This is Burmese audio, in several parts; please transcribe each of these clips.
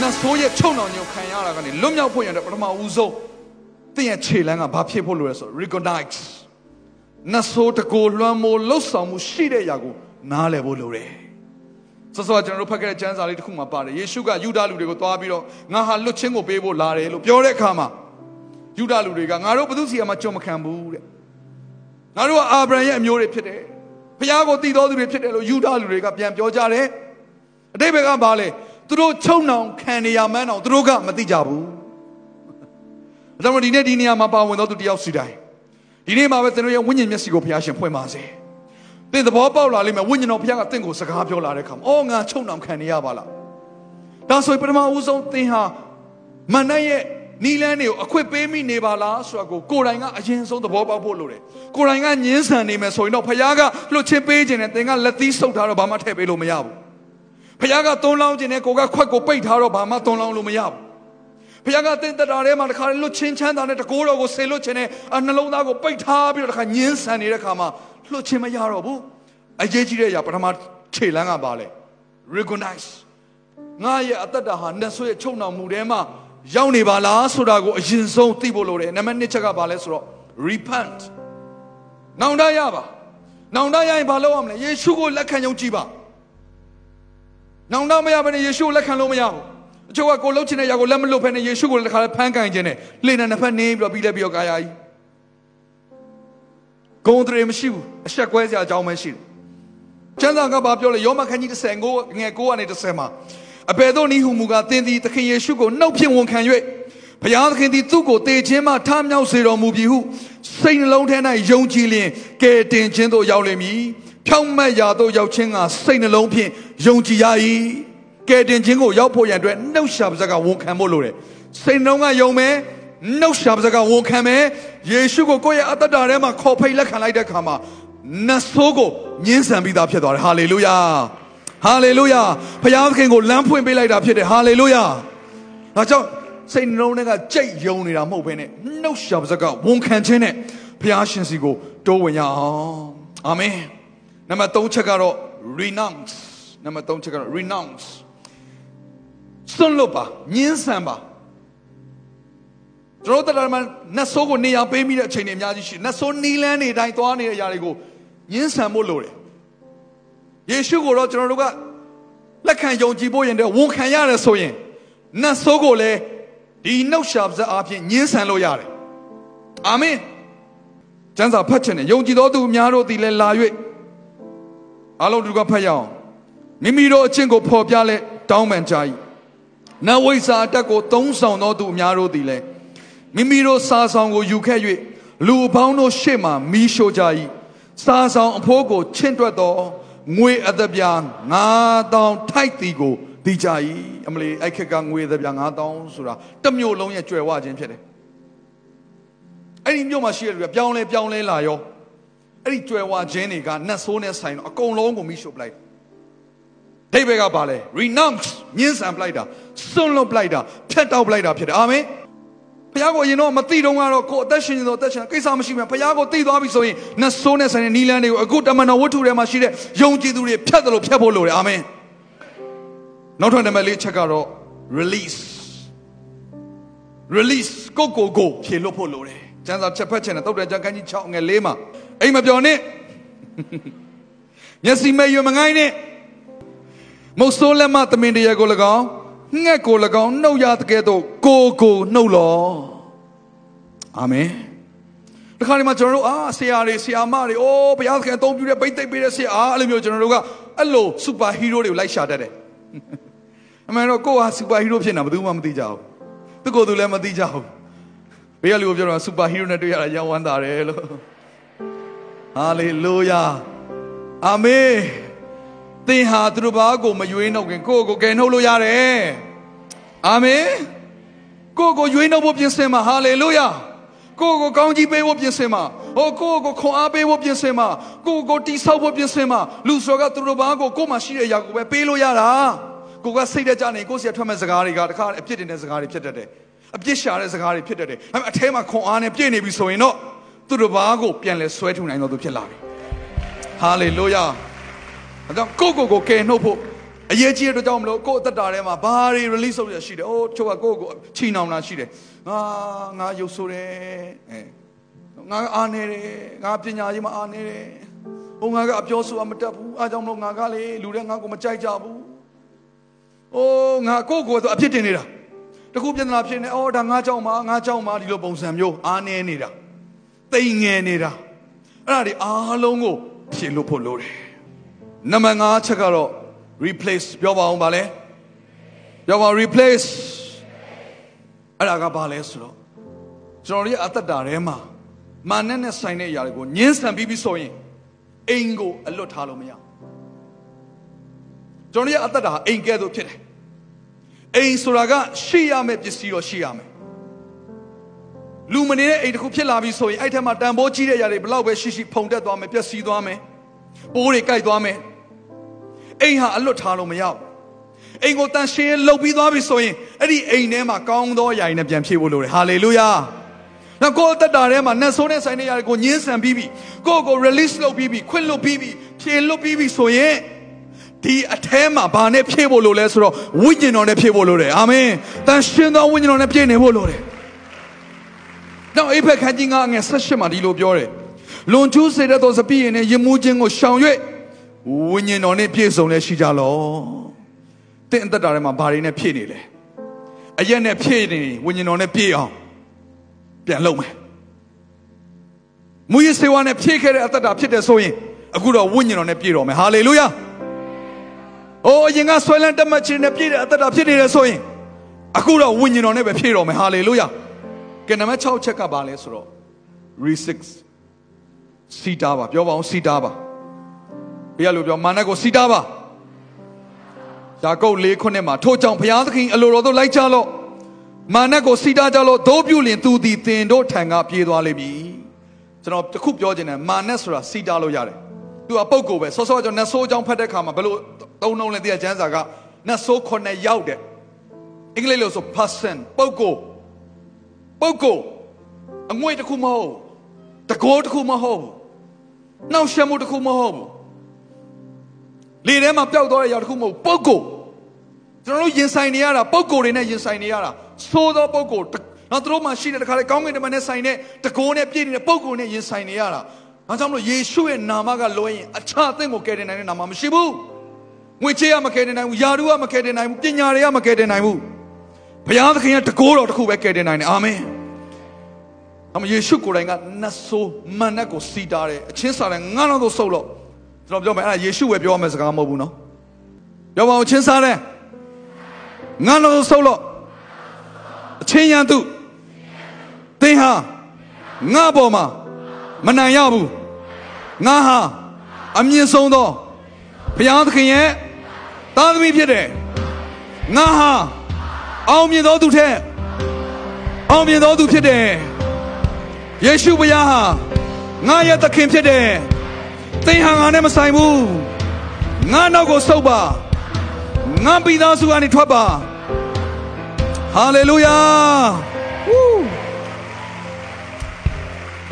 နတ်ဆိုးရဲ့ချုံနှောင်ညုံခံရတာကနေလွတ်မြောက်ဖို့ရတဲ့ပထမဦးဆုံးသင်ရဲ့ခြေလမ်းကဘာဖြစ်ဖို့လိုလဲဆို recognize နတ်ဆိုးတကိုလွှမ်းမိုးလှုပ်ဆောင်မှုရှိတဲ့ຢာကိုနားလည်ဖို့လိုတယ်စောစောကျွန်တော်တို့ဖတ်ခဲ့တဲ့ကျမ်းစာလေးတစ်ခုမှာပါတယ်ယေရှုကယူဒလူတွေကိုတွားပြီးတော့ငါဟာလွတ်ချင်းကိုပေးဖို့လာတယ်လို့ပြောတဲ့အခါမှာယူဒလူတွေကငါတို့ဘုသူစီကမှကြုံမခံဘူးတဲ့ငါတို့ကအာဗြဟံရဲ့အမျိုးတွေဖြစ်တယ်ဖခင်ကိုတည်တော်သူတွေဖြစ်တယ်လို့ယူဒလူတွေကပြန်ပြောကြတယ်အတိတ်ဘက်ကဘာလဲ သူတို့ချုံနှောင်ခံနေရမှန်းတော့သူတို့ကမသိကြဘူးအဲဒါမှဒီနေ့ဒီနေရာမှာပါဝင်တော့သူတယောက်စီတိုင်းဒီနေ့မှာပဲသင်တို့ရဲ့ဝိညာဉ်မျက်စိကိုဘုရားရှင်ဖွင့်ပါစေသင်သဘောပေါက်လာလိမ့်မယ်ဝိညာဉ်တော်ဘုရားကသင်ကိုစကားပြောလာတဲ့အခါမှာအော်ငါချုံနှောင်ခံနေရပါလားဒါဆိုရင်ပထမဦးဆုံးသင်ဟာမန်နဲ့ရဲ့နီလန်းတွေကိုအခွင့်ပေးမိနေပါလားဆိုတာကိုကိုယ်တိုင်ကအရင်ဆုံးသဘောပေါက်ဖို့လိုတယ်ကိုယ်တိုင်ကညှင်းဆန်နေမယ်ဆိုရင်တော့ဘုရားကလွတ်ချင်းပေးခြင်းနဲ့သင်ကလက်သီးဆုပ်ထားတော့ဘာမှထည့်ပေးလို့မရဘူး ဖခင်ကသွန်းလောင်းခြင်းနဲ့ကိုကခွက်ကိုပိတ်ထားတော့ဘာမှသွန်းလောင်းလို့မရဘူးဖခင်ကတင်းတတာထဲမှာတခါလွတ်ချင်းချမ်းသာနဲ့တကိုးတော်ကိုဆေလွတ်ခြင်းနဲ့အနှလုံးသားကိုပိတ်ထားပြီးတော့တခါညှင်းဆန်နေတဲ့ခါမှာလွတ်ချင်းမရတော့ဘူးအရေးကြီးတဲ့အရာပထမခြေလမ်းကပါလေ recognize ငါရဲ့အသက်တာဟာနတ်ဆိုးရဲ့ချုံနှောင်မှုထဲမှာရောက်နေပါလားဆိုတာကိုအရင်ဆုံးသိဖို့လိုတယ်နံပါတ်1ချက်ကပါလဲဆိုတော့ repent နောင်တရပါနောင်တရရင်ဘာလုပ်ရမလဲယေရှုကိုလက်ခံယုံကြည်ပါ နောင်တမရဘဲနဲ့ယေရှုကိုလက်ခံလို့မရဘူးအချို့ကကိုလှုပ်ချင်တဲ့ຢာကိုလက်မလွတ်ဖဲနဲ့ယေရှုကိုလည်းတစ်ခါဖမ်းကန်ခြင်းနဲ့လှေနဲ့နှစ်ဖက်နင်းပြီးတော့ပြီးလဲပြီးတော့ကာယာကြီးဂုံတရေမရှိဘူးအဆက်ကွဲစရာအကြောင်းပဲရှိတယ်ကျမ်းစာကဘာပြောလဲယောမခန်းကြီး30ငယ်9ကနေ30မှာအဘယ်သို့နည်းဟုမူကားသင်သည်သခင်ယေရှုကိုနှုတ်ဖြင့်ဝန်ခံ၍ဘုရားသခင်သည်သူ့ကိုတေခြင်းမှထားမြောက်စေတော်မူပြီဟုစိတ်နှလုံးထဲ၌ယုံကြည်လျင်ကယ်တင်ခြင်းသို့ရောက်လိမ့်မည် ဖြောင့်မတ်ရာသို့ရောက်ခြင်းကစိတ်နှလုံးဖြင့်ယုံကြည်ရ၏ကယ်တင်ခြင်းကိုရောက်ဖို့ရန်အတွက်နှုတ်ရှာပါးစကားဝန်ခံဖို့လိုတယ်စိတ်နှလုံးကယုံမယ်နှုတ်ရှာပါးစကားဝန်ခံမယ်ယေရှုကိုကိုယ့်ရဲ့အသက်တာထဲမှာခေါ်ဖိတ်လက်ခံလိုက်တဲ့အခါမှာနတ်ဆိုးကိုညှင်းဆန်ပြီးသားဖြစ်သွားတယ်ဟာလေလုယာဟာလေလုယာဖခင်သခင်ကိုလမ်းဖွင့်ပေးလိုက်တာဖြစ်တယ်ဟာလေလုယာဒါကြောင့်စိတ်နှလုံးထဲကကြိတ်ယုံနေတာမဟုတ်ဘဲနဲ့နှုတ်ရှာပါးစကားဝန်ခံခြင်းနဲ့ဖခင်ရှင်စီကိုတိုးဝင်ရအောင်အာမင် နံပါတ်3ချက်ကတော့ renounce နံပါတ်3ချက်ကတော့ renounce စွန့်လွတ်ပါညှင်းဆန်ပါကျွန်တော်တို့တရားမှာနတ်ဆိုးကိုနေရာပေးမိတဲ့အချိန်တွေအများကြီးရှိနတ်ဆိုးနီးလန်းနေတိုင်းသွားနေတဲ့အရာတွေကိုညှင်းဆန်ဖို့လိုတယ်ယေရှုကိုတော့ကျွန်တော်တို့ကလက်ခံယုံကြည်ဖို့ရင်တည်းဝန်ခံရတယ်ဆိုရင်နတ်ဆိုးကိုလည်းဒီနှုတ်ရှာပါးအားဖြင့်ညှင်းဆန်လို့ရတယ်အာမင်ကျမ်းစာဖတ်ခြင်းနဲ့ယုံကြည်တော်သူအများတို့သည်လည်းလာ၍ အားလုံးတို့ကဖတ်ရအောင်မိမိတို့အချင်းကိုဖော်ပြလဲတောင်းပန်ကြ၏နဝိစာအတက်ကိုသုံးဆောင်တော်သူအများတို့သည်လည်းမိမိတို့စာဆောင်ကိုယူခဲ့၍လူအပေါင်းတို့ရှေ့မှမီးရှို့ကြ၏စာဆောင်အဖိုးကိုချင့်တွက်တော်ငွေအသက်ပြား9000ထိုက်တီကိုဒီကြ၏အမလီအဲ့ခက်ကငွေအသက်ပြား9000ဆိုတာတစ်မျိုးလုံးရဲ့ကြွယ်ဝခြင်းဖြစ်တယ်အဲ့ဒီမြို့မှာရှိတဲ့လူကပြောင်းလဲပြောင်းလဲလာရော အဲ့ဒီကြွယ်ဝခြင်းတွေကနတ်ဆိုးနဲ့ဆိုင်တော့အကုန်လုံးကိုမိရှုပ်ပလိုက်ဒိဗေကပါလဲ renounce ညှင်းဆန်ပလိုက်တာစွန့်လွတ်ပလိုက်တာဖျက်တောက်ပလိုက်တာဖြစ်တယ်အာမင်ဘုရားကိုအရင်တော့မသိတော့ကတော့ကိုယ်အသက်ရှင်နေတော့အသက်ရှင်ကိစ္စမရှိမှဘုရားကိုသိသွားပြီဆိုရင်နတ်ဆိုးနဲ့ဆိုင်တဲ့နီလန်းတွေကိုအခုတမန်တော်ဝတ္ထုထဲမှာရှိတဲ့ယုံကြည်သူတွေဖြတ်တယ်လို့ဖြတ်ဖို့လိုတယ်အာမင်နောက်ထပ်နံပါတ်လေးချက်ကတော့ release release ကိုကိုကိုဖြေလွတ်ဖို့လိုတယ်ကျမ်းစာချက်ဖက်ချင်တဲ့တုတ်တဲ့ကျမ်းကန်းကြီး6ငယ်၄မှာ အိမ်မပြောနဲ့မျက်စိမဲ့ရွမငိုင်းနဲ့မုတ်ဆိုးလက်မသမင်တရကို၎င်းငှက်ကို၎င်းနှုတ်ရတဲ့ကဲ့သို့ကိုကိုနှုတ်လောအာမင်တခါဒီမှာကျွန်တော်တို့အာဆရာတွေဆရာမတွေအိုးဘုရားသခင်အသုံးပြုတဲ့ဗိတ်သိပ်ပေးတဲ့ဆရာအားအဲ့လိုမျိုးကျွန်တော်တို့ကအဲ့လိုစူပါဟီးရိုးတွေကိုလိုက်ရှာတတ်တယ်အမှန်တော့ကိုကစူပါဟီးရိုးဖြစ်နေတာဘယ်သူမှမသိကြဘူးသူကိုယ်သူလည်းမသိကြဘူးဘေးကလူကိုပြောတော့စူပါဟီးရိုးနဲ့တွေ့ရတာရောင်းဝမ်းသာတယ်လို့ ဟာလေလုယာအာမင်သင်ဟာသူတို့ဘာကိုမယွေးနှုတ်ခင်ကိုယ့်ကိုယ်ကယ်နှုတ်လို့ရတယ်အာမင်ကိုယ့်ကိုရွေးနှုတ်ဖို့ပြင်ဆင်ပါဟာလေလုယာကိုယ့်ကိုကောင်းကြီးပေးဖို့ပြင်ဆင်ပါဟိုကိုယ့်ကိုခွန်အားပေးဖို့ပြင်ဆင်ပါကိုယ့်ကိုတိဆောက်ဖို့ပြင်ဆင်ပါလူဆိုကသူတို့ဘာကိုကိုယ်မှရှိတဲ့အရာကိုပဲပေးလို့ရတာကိုကစိတ်တကြနေကိုယ်စီထွက်မဲ့စကားတွေကတခါအပြစ်တင်တဲ့စကားတွေဖြစ်တတ်တယ်အပြစ်ရှာတဲ့စကားတွေဖြစ်တတ်တယ်ဒါပေမဲ့အထဲမှာခွန်အားနဲ့ပြည့်နေပြီဆိုရင်တော့ သူတို့ဘာကိုပြန်လဲဆွဲထုနိုင်တော့သူဖြစ်လာပြီဟာလေလုယာအဲကြောင့်ကိုကိုကိုကယ်နှုတ်ဖို့အရေးကြီးတဲ့အတွက်ကြောင့်မလို့ကိုယ့်အသက်တာထဲမှာဘာတွေ release လုပ်ရရှိတယ်။အိုးချို့ကကိုယ့်ကိုချီနှောင်တာရှိတယ်။ငါငါရုပ်ဆိုးတယ်။အဲငါအားနေတယ်။ငါပညာရေးမှာအားနေတယ်။ဟိုငါကအပြောဆိုတာမတတ်ဘူး။အားကြောင့်မလို့ငါကလေလူတွေငါကိုမကြိုက်ကြဘူး။အိုးငါကိုယ့်ကိုယ်ဆိုအဖြစ်တင်နေတာ။တခုပြဿနာဖြစ်နေအော်ဒါငါကြောင့်ပါငါကြောင့်ပါဒီလိုပုံစံမျိုးအားနေနေတာ။ တိမ်ငယ်နေတာ။အဲ့ဒါဒီအားလုံးကိုဖြေလို့ဖို့လိုတယ်။နံပါတ်5ချက်ကတော့ replace ပြောပါအောင်ပါလဲပြောပါ replace အဲ့ဒါကဘာလဲဆိုတော့ကျွန်တော်ရဲ့အသက်တာထဲမှာမာနနဲ့ဆိုင်တဲ့အရာတွေကိုညှင်းဆန်ပြီးပြီဆိုရင်အိမ်ကိုအလွတ်ထားလို့မရကျွန်တော်ရဲ့အသက်တာအိမ်ကဲ့သို့ဖြစ်တယ်အိမ်ဆိုတာကရှိရမယ့်ပစ္စည်းတော့ရှိရမယ် လူမနေတဲ့အိမ်တစ်ခုဖြစ်လာပြီဆိုရင်အဲ့ထက်မှာတန်ဖိုးကြီးတဲ့အရာတွေဘလောက်ပဲရှိရှိဖုန်တက်သွားမယ်ပျက်စီးသွားမယ်ပိုးတွေကြိုက်သွားမယ်အိမ်ဟာအလွတ်ထားလို့မရဘူးအိမ်ကိုတန်ရှင်းလှုပ်ပြီးသွားပြီဆိုရင်အဲ့ဒီအိမ်ထဲမှာကောင်းသောຢာတွေနဲ့ပြန်ဖြည့်ဖို့လိုတယ်ဟာလေလုယာနောက်ကိုယ်တက်တာထဲမှာနတ်ဆိုးတဲ့ဆိုင်တဲ့ຢာတွေကိုညှင်းဆန်ပြီးပြီကိုယ့်ကို release လုပ်ပြီးပြီခွင့်လွတ်ပြီးပြီဖြည့်လွတ်ပြီးပြီဆိုရင်ဒီအထဲမှာဘာနဲ့ဖြည့်ဖို့လိုလဲဆိုတော့ဝိညာဉ်တော်နဲ့ဖြည့်ဖို့လိုတယ်အာမင်တန်ရှင်းသောဝိညာဉ်တော်နဲ့ပြည့်နေဖို့လိုတယ် နောက်အိဖက်ခန်းကြီးငါငယ်၁၈မှာဒီလိုပြောတယ်လွန်ကျူးစေတတ်သောစပြည့်ရင်နဲ့ယမှုချင်းကိုရှောင်၍ဝိညာဉ်တော်နဲ့ပြည့်စုံလဲရှိကြလောတင့်အသက်တာထဲမှာဘာတွေနဲ့ဖြည့်နေလဲအရက်နဲ့ဖြည့်နေဝိညာဉ်တော်နဲ့ပြည့်အောင်ပြန်လုပ်မယ်မူရစေဝါနဲ့ဖြည့်ခဲ့တဲ့အသက်တာဖြစ်တယ်ဆိုရင်အခုတော့ဝိညာဉ်တော်နဲ့ပြည့်တော်မယ်ဟာလေလုယာအိုးအရင်ကဆွဲလန်းတက်မှတ်ခြင်းနဲ့ပြည့်တဲ့အသက်တာဖြစ်နေတယ်ဆိုရင်အခုတော့ဝိညာဉ်တော်နဲ့ပဲဖြည့်တော်မယ်ဟာလေလုယာ ကဲနံပါတ်6ချက်ကဘာလဲဆိုတော့ re6 စီတာပါပြောပါအောင်စီတာပါဘုရားလိုပြောမာနကိုစီတာပါယာကုပ်၄ခုနှစ်မှာထို့ကြောင့်ဘုရားသခင်အလိုတော်တို့လိုက်ကြလော့မာနကိုစီတာကြလော့ဒိုးပြုလင်သူသည်တင်တို့ထံကပြေးသွားလိမ့်မည်ကျွန်တော်တခုပြောချင်တယ်မာနဆိုတာစီတာလို့ရတယ်သူကပုတ်ကိုပဲစောစောကျွန်တော်နတ်ဆိုးအကြောင်းဖတ်တဲ့ခါမှာဘယ်လိုသုံးနှုံးလဲတရားကျမ်းစာကနတ်ဆိုးခုနှစ်ယောက်တဲ့အင်္ဂလိပ်လိုဆို person ပုတ်ကို ပုတ်ကိုအငွေ့တစ်ခုမဟုတ်တကိုးတစ်ခုမဟုတ်နှောက်ရှက်မှုတစ်ခုမဟုတ်ဘူးလေထဲမှာပျောက်သွားတဲ့ຢာတစ်ခုမဟုတ်ပုတ်ကိုကျွန်တော်တို့ရင်ဆိုင်နေရတာပုတ်ကိုတွေနဲ့ရင်ဆိုင်နေရတာသိုးသောပုတ်ကိုနောက်တို့မှရှိတဲ့တခါလေကောင်းကင်တမန်နဲ့ဆိုင်တဲ့တကိုးနဲ့ပြည့်နေတဲ့ပုတ်ကိုနဲ့ရင်ဆိုင်နေရတာဒါကြောင့်မလို့ယေရှုရဲ့နာမကလွှဲရင်အခြားအသင်ကိုကယ်တင်နိုင်တဲ့နာမမရှိဘူးငွေချေးကမကယ်တင်နိုင်ဘူးယာရုကမကယ်တင်နိုင်ဘူးပညာတွေကမကယ်တင်နိုင်ဘူး ဘုရားသခင်ရဲ့တကိုးတော်တစ်ခုပဲကယ်တင်နိုင်တယ်အာမင်အမယေရှုကိုယ်တိုင်ကနတ်ဆိုးမန်နက်ကိုစီတာတယ်အချင်းစာတယ်ငါတော့သို့ဆုပ်လို့ကျွန်တော်ပြောမယ်အဲ့ဒါယေရှုပဲပြောမယ့်စကားမဟုတ်ဘူးနော်ပြောပါဦးချင်းစားတယ်ငါတော့ဆုပ်လို့အချင်းရန်သူသင်ဟာငါပေါ်မှာမနိုင်ရဘူးငါဟာအမြင့်ဆုံးသောဘုရားသခင်ရဲ့သားသမီးဖြစ်တယ်ငါဟာ အောင်မြင်သောသူထက်အောင်မြင်သောသူဖြစ်တယ်ယေရှုဘုရားဟာငါရဲ့သခင်ဖြစ်တယ်သင်ဟာငါနဲ့မဆိုင်ဘူးငါနောက်ကိုဆုတ်ပါငါပြီးသားစုကနေထွက်ပါဟာလေလုယာဝူး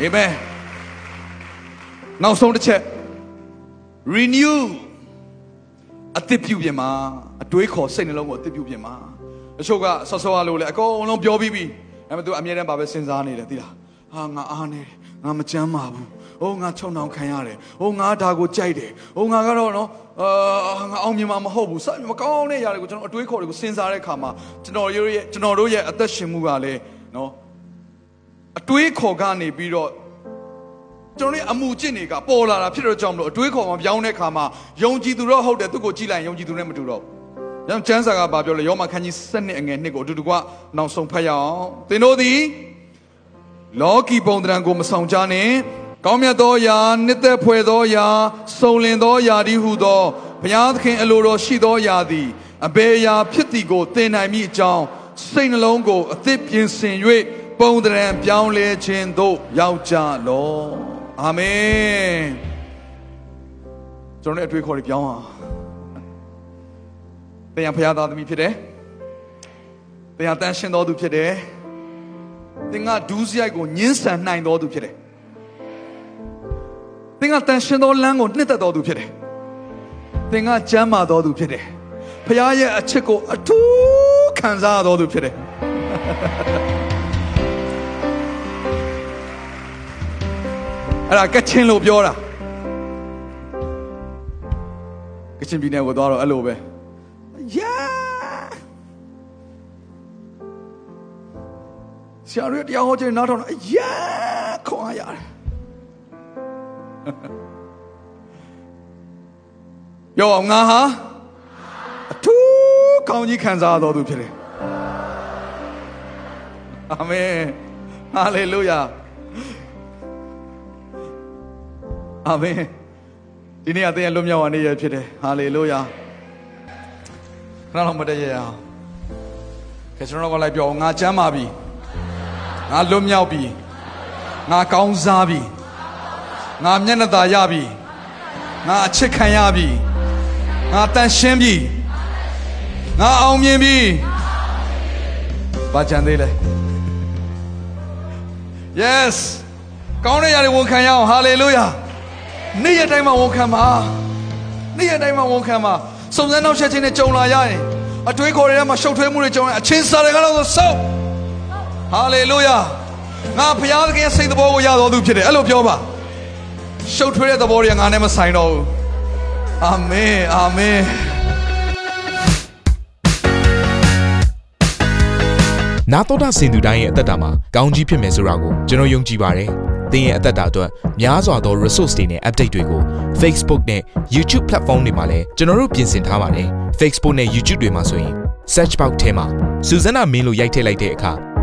အာမင်နောက်ဆုံးတစ်ချက် renew အသစ်ပြုပြင်မှာအတွေးခေါ်စိတ်နှလုံးကိုအသစ်ပြုပြင်မှာ တချို့ကဆော့ဆော့ရလို့လေအကုန်လုံးပြောပြီးပြီဒါပေမဲ့သူအမြဲတမ်းပါပဲစဉ်းစားနေတယ်သိလားဟာငါအားနေတယ်ငါမကြမ်းပါဘူး။အိုးငါချုံနှောင်ခံရတယ်။အိုးငါဒါကိုကြိုက်တယ်။အိုးငါကတော့နော်အာငါအောင်မြင်မှာမဟုတ်ဘူး။စမကောင်းတဲ့ຢာတွေကိုကျွန်တော်အတွေးခေါ်တွေကိုစဉ်းစားတဲ့အခါမှာကျွန်တော်တို့ရဲ့ကျွန်တော်တို့ရဲ့အသက်ရှင်မှုကလည်းနော်အတွေးခေါ်ကနေပြီးတော့ကျွန်တော်ရဲ့အမှုကျင့်တွေကပေါ်လာတာဖြစ်တော့ကြောင့်မလို့အတွေးခေါ်မှာပြောင်းတဲ့အခါမှာယုံကြည်သူတော့ဟုတ်တယ်သူကိုကြည့်လိုက်ယုံကြည်သူနဲ့မတူတော့ဘူး။ ညချမ်းစာကဘာပြောလဲယောမခန်းကြီး7နှစ်အငယ်နှစ်ကိုအတူတူကနောက်ဆုံးဖတ်ရအောင်။သင်တို့သည်လောကီပုံတံကိုမဆောင်ကြနဲ့ကောင်းမြတ်သောယာနှစ်သက်ဖွယ်သောယာစုံလင်သောယာဒီဟုသောဘုရားသခင်အလိုတော်ရှိသောယာသည်အဘေယာဖြစ်သည်ကိုသင်နိုင်မိအကြောင်းစိတ်နှလုံးကိုအသစ်ပြင်ဆင်၍ပုံသဏ္ဍာန်ပြောင်းလဲခြင်းသို့ရောက်ကြလော့အာမင်ကျွန်တော်လည်းအတွေ့အခေါ်တွေပြောင်းအောင် တရားဖရာသားသမီးဖြစ်တယ်တရားတန်ရှင်းတော်သူဖြစ်တယ်သင်ကဒူးစရိုက်ကိုညှင်းဆန်နိုင်တော်သူဖြစ်တယ်သင်ကတန်ရှင်းသောလမ်းကိုနှစ်သက်တော်သူဖြစ်တယ်သင်ကကျမ်းမာတော်သူဖြစ်တယ်ဖရာရဲ့အချစ်ကိုအထူးခံစားရတော်သူဖြစ်တယ်အဲ့ဒါကချင်လို့ပြောတာကချင်ပြည်နယ်ကိုသွားတော့အဲ့လိုပဲ ဆရာတို့တရားဟောခြင်းနောက်ထောင်တော့ yeah ခေါ်ရရတယ်ပြောအောင်ငါဟာအထူးကောင်းကြီးခံစားတော်သူဖြစ်တယ်အာမင်ဟာလေလုယာအာမင်ဒီနေ့အသင်ရဲ့လွတ်မြောက်ဝါနေ့ရဖြစ်တယ်ဟာလေလုယာခဏလောက်မတည့်ရအောင်ခေကျွန်တော်ကလည်းပြောငါချမ်းပါပြီ ငါလွတ်မြောက်ပြီငါကောင်းစားပြီငါမျက်နှာသာရပြီငါအချစ်ခံရပြီငါတန်ရှင်းပြီငါအောင်မြင်ပြီဘာကြံသေးလဲ yes ကောင်းတဲ့ຢာတွေဝန်ခံရအောင် hallelujah နေ့ရက်တိုင်းမှာဝန်ခံပါနေ့ရက်တိုင်းမှာဝန်ခံပါစုံစမ်းနောက်ဆက်ခြင်းနဲ့ကြုံလာရရင်အတွေးခေါ်တွေထဲမှာရှုပ်ထွေးမှုတွေကြုံရင်အချင်းစာတွေကတော့စောက် hallelujah ငါဘုရားသခင်ရဲ့စိတ်သဘောကိုရတော်သူဖြစ်တယ်အဲ့လိုပြောပါရှုပ်ထွေးတဲ့သဘောတွေကငါနဲ့မဆိုင်တော့ဘူးအာမင်အာမင်နာတော်တာစင်သူတိုင်းရဲ့အသက်တာမှာကောင်းကြီးဖြစ်မယ်ဆိုတာကိုကျွန်တော်ယုံကြည်ပါတယ်။သင်ရဲ့အသက်တာအတွက်များစွာသော resource တွေနဲ့ update တွေကို Facebook နဲ့ YouTube platform တွေမှာလည်းကျွန်တော်တို့ပြင်ဆင်ထားပါတယ်။ Facebook နဲ့ YouTube တွေမှာဆိုရင် search box ထဲမှာစုစွမ်းနာမင်းလို့ရိုက်ထည့်လိုက်တဲ့အခါ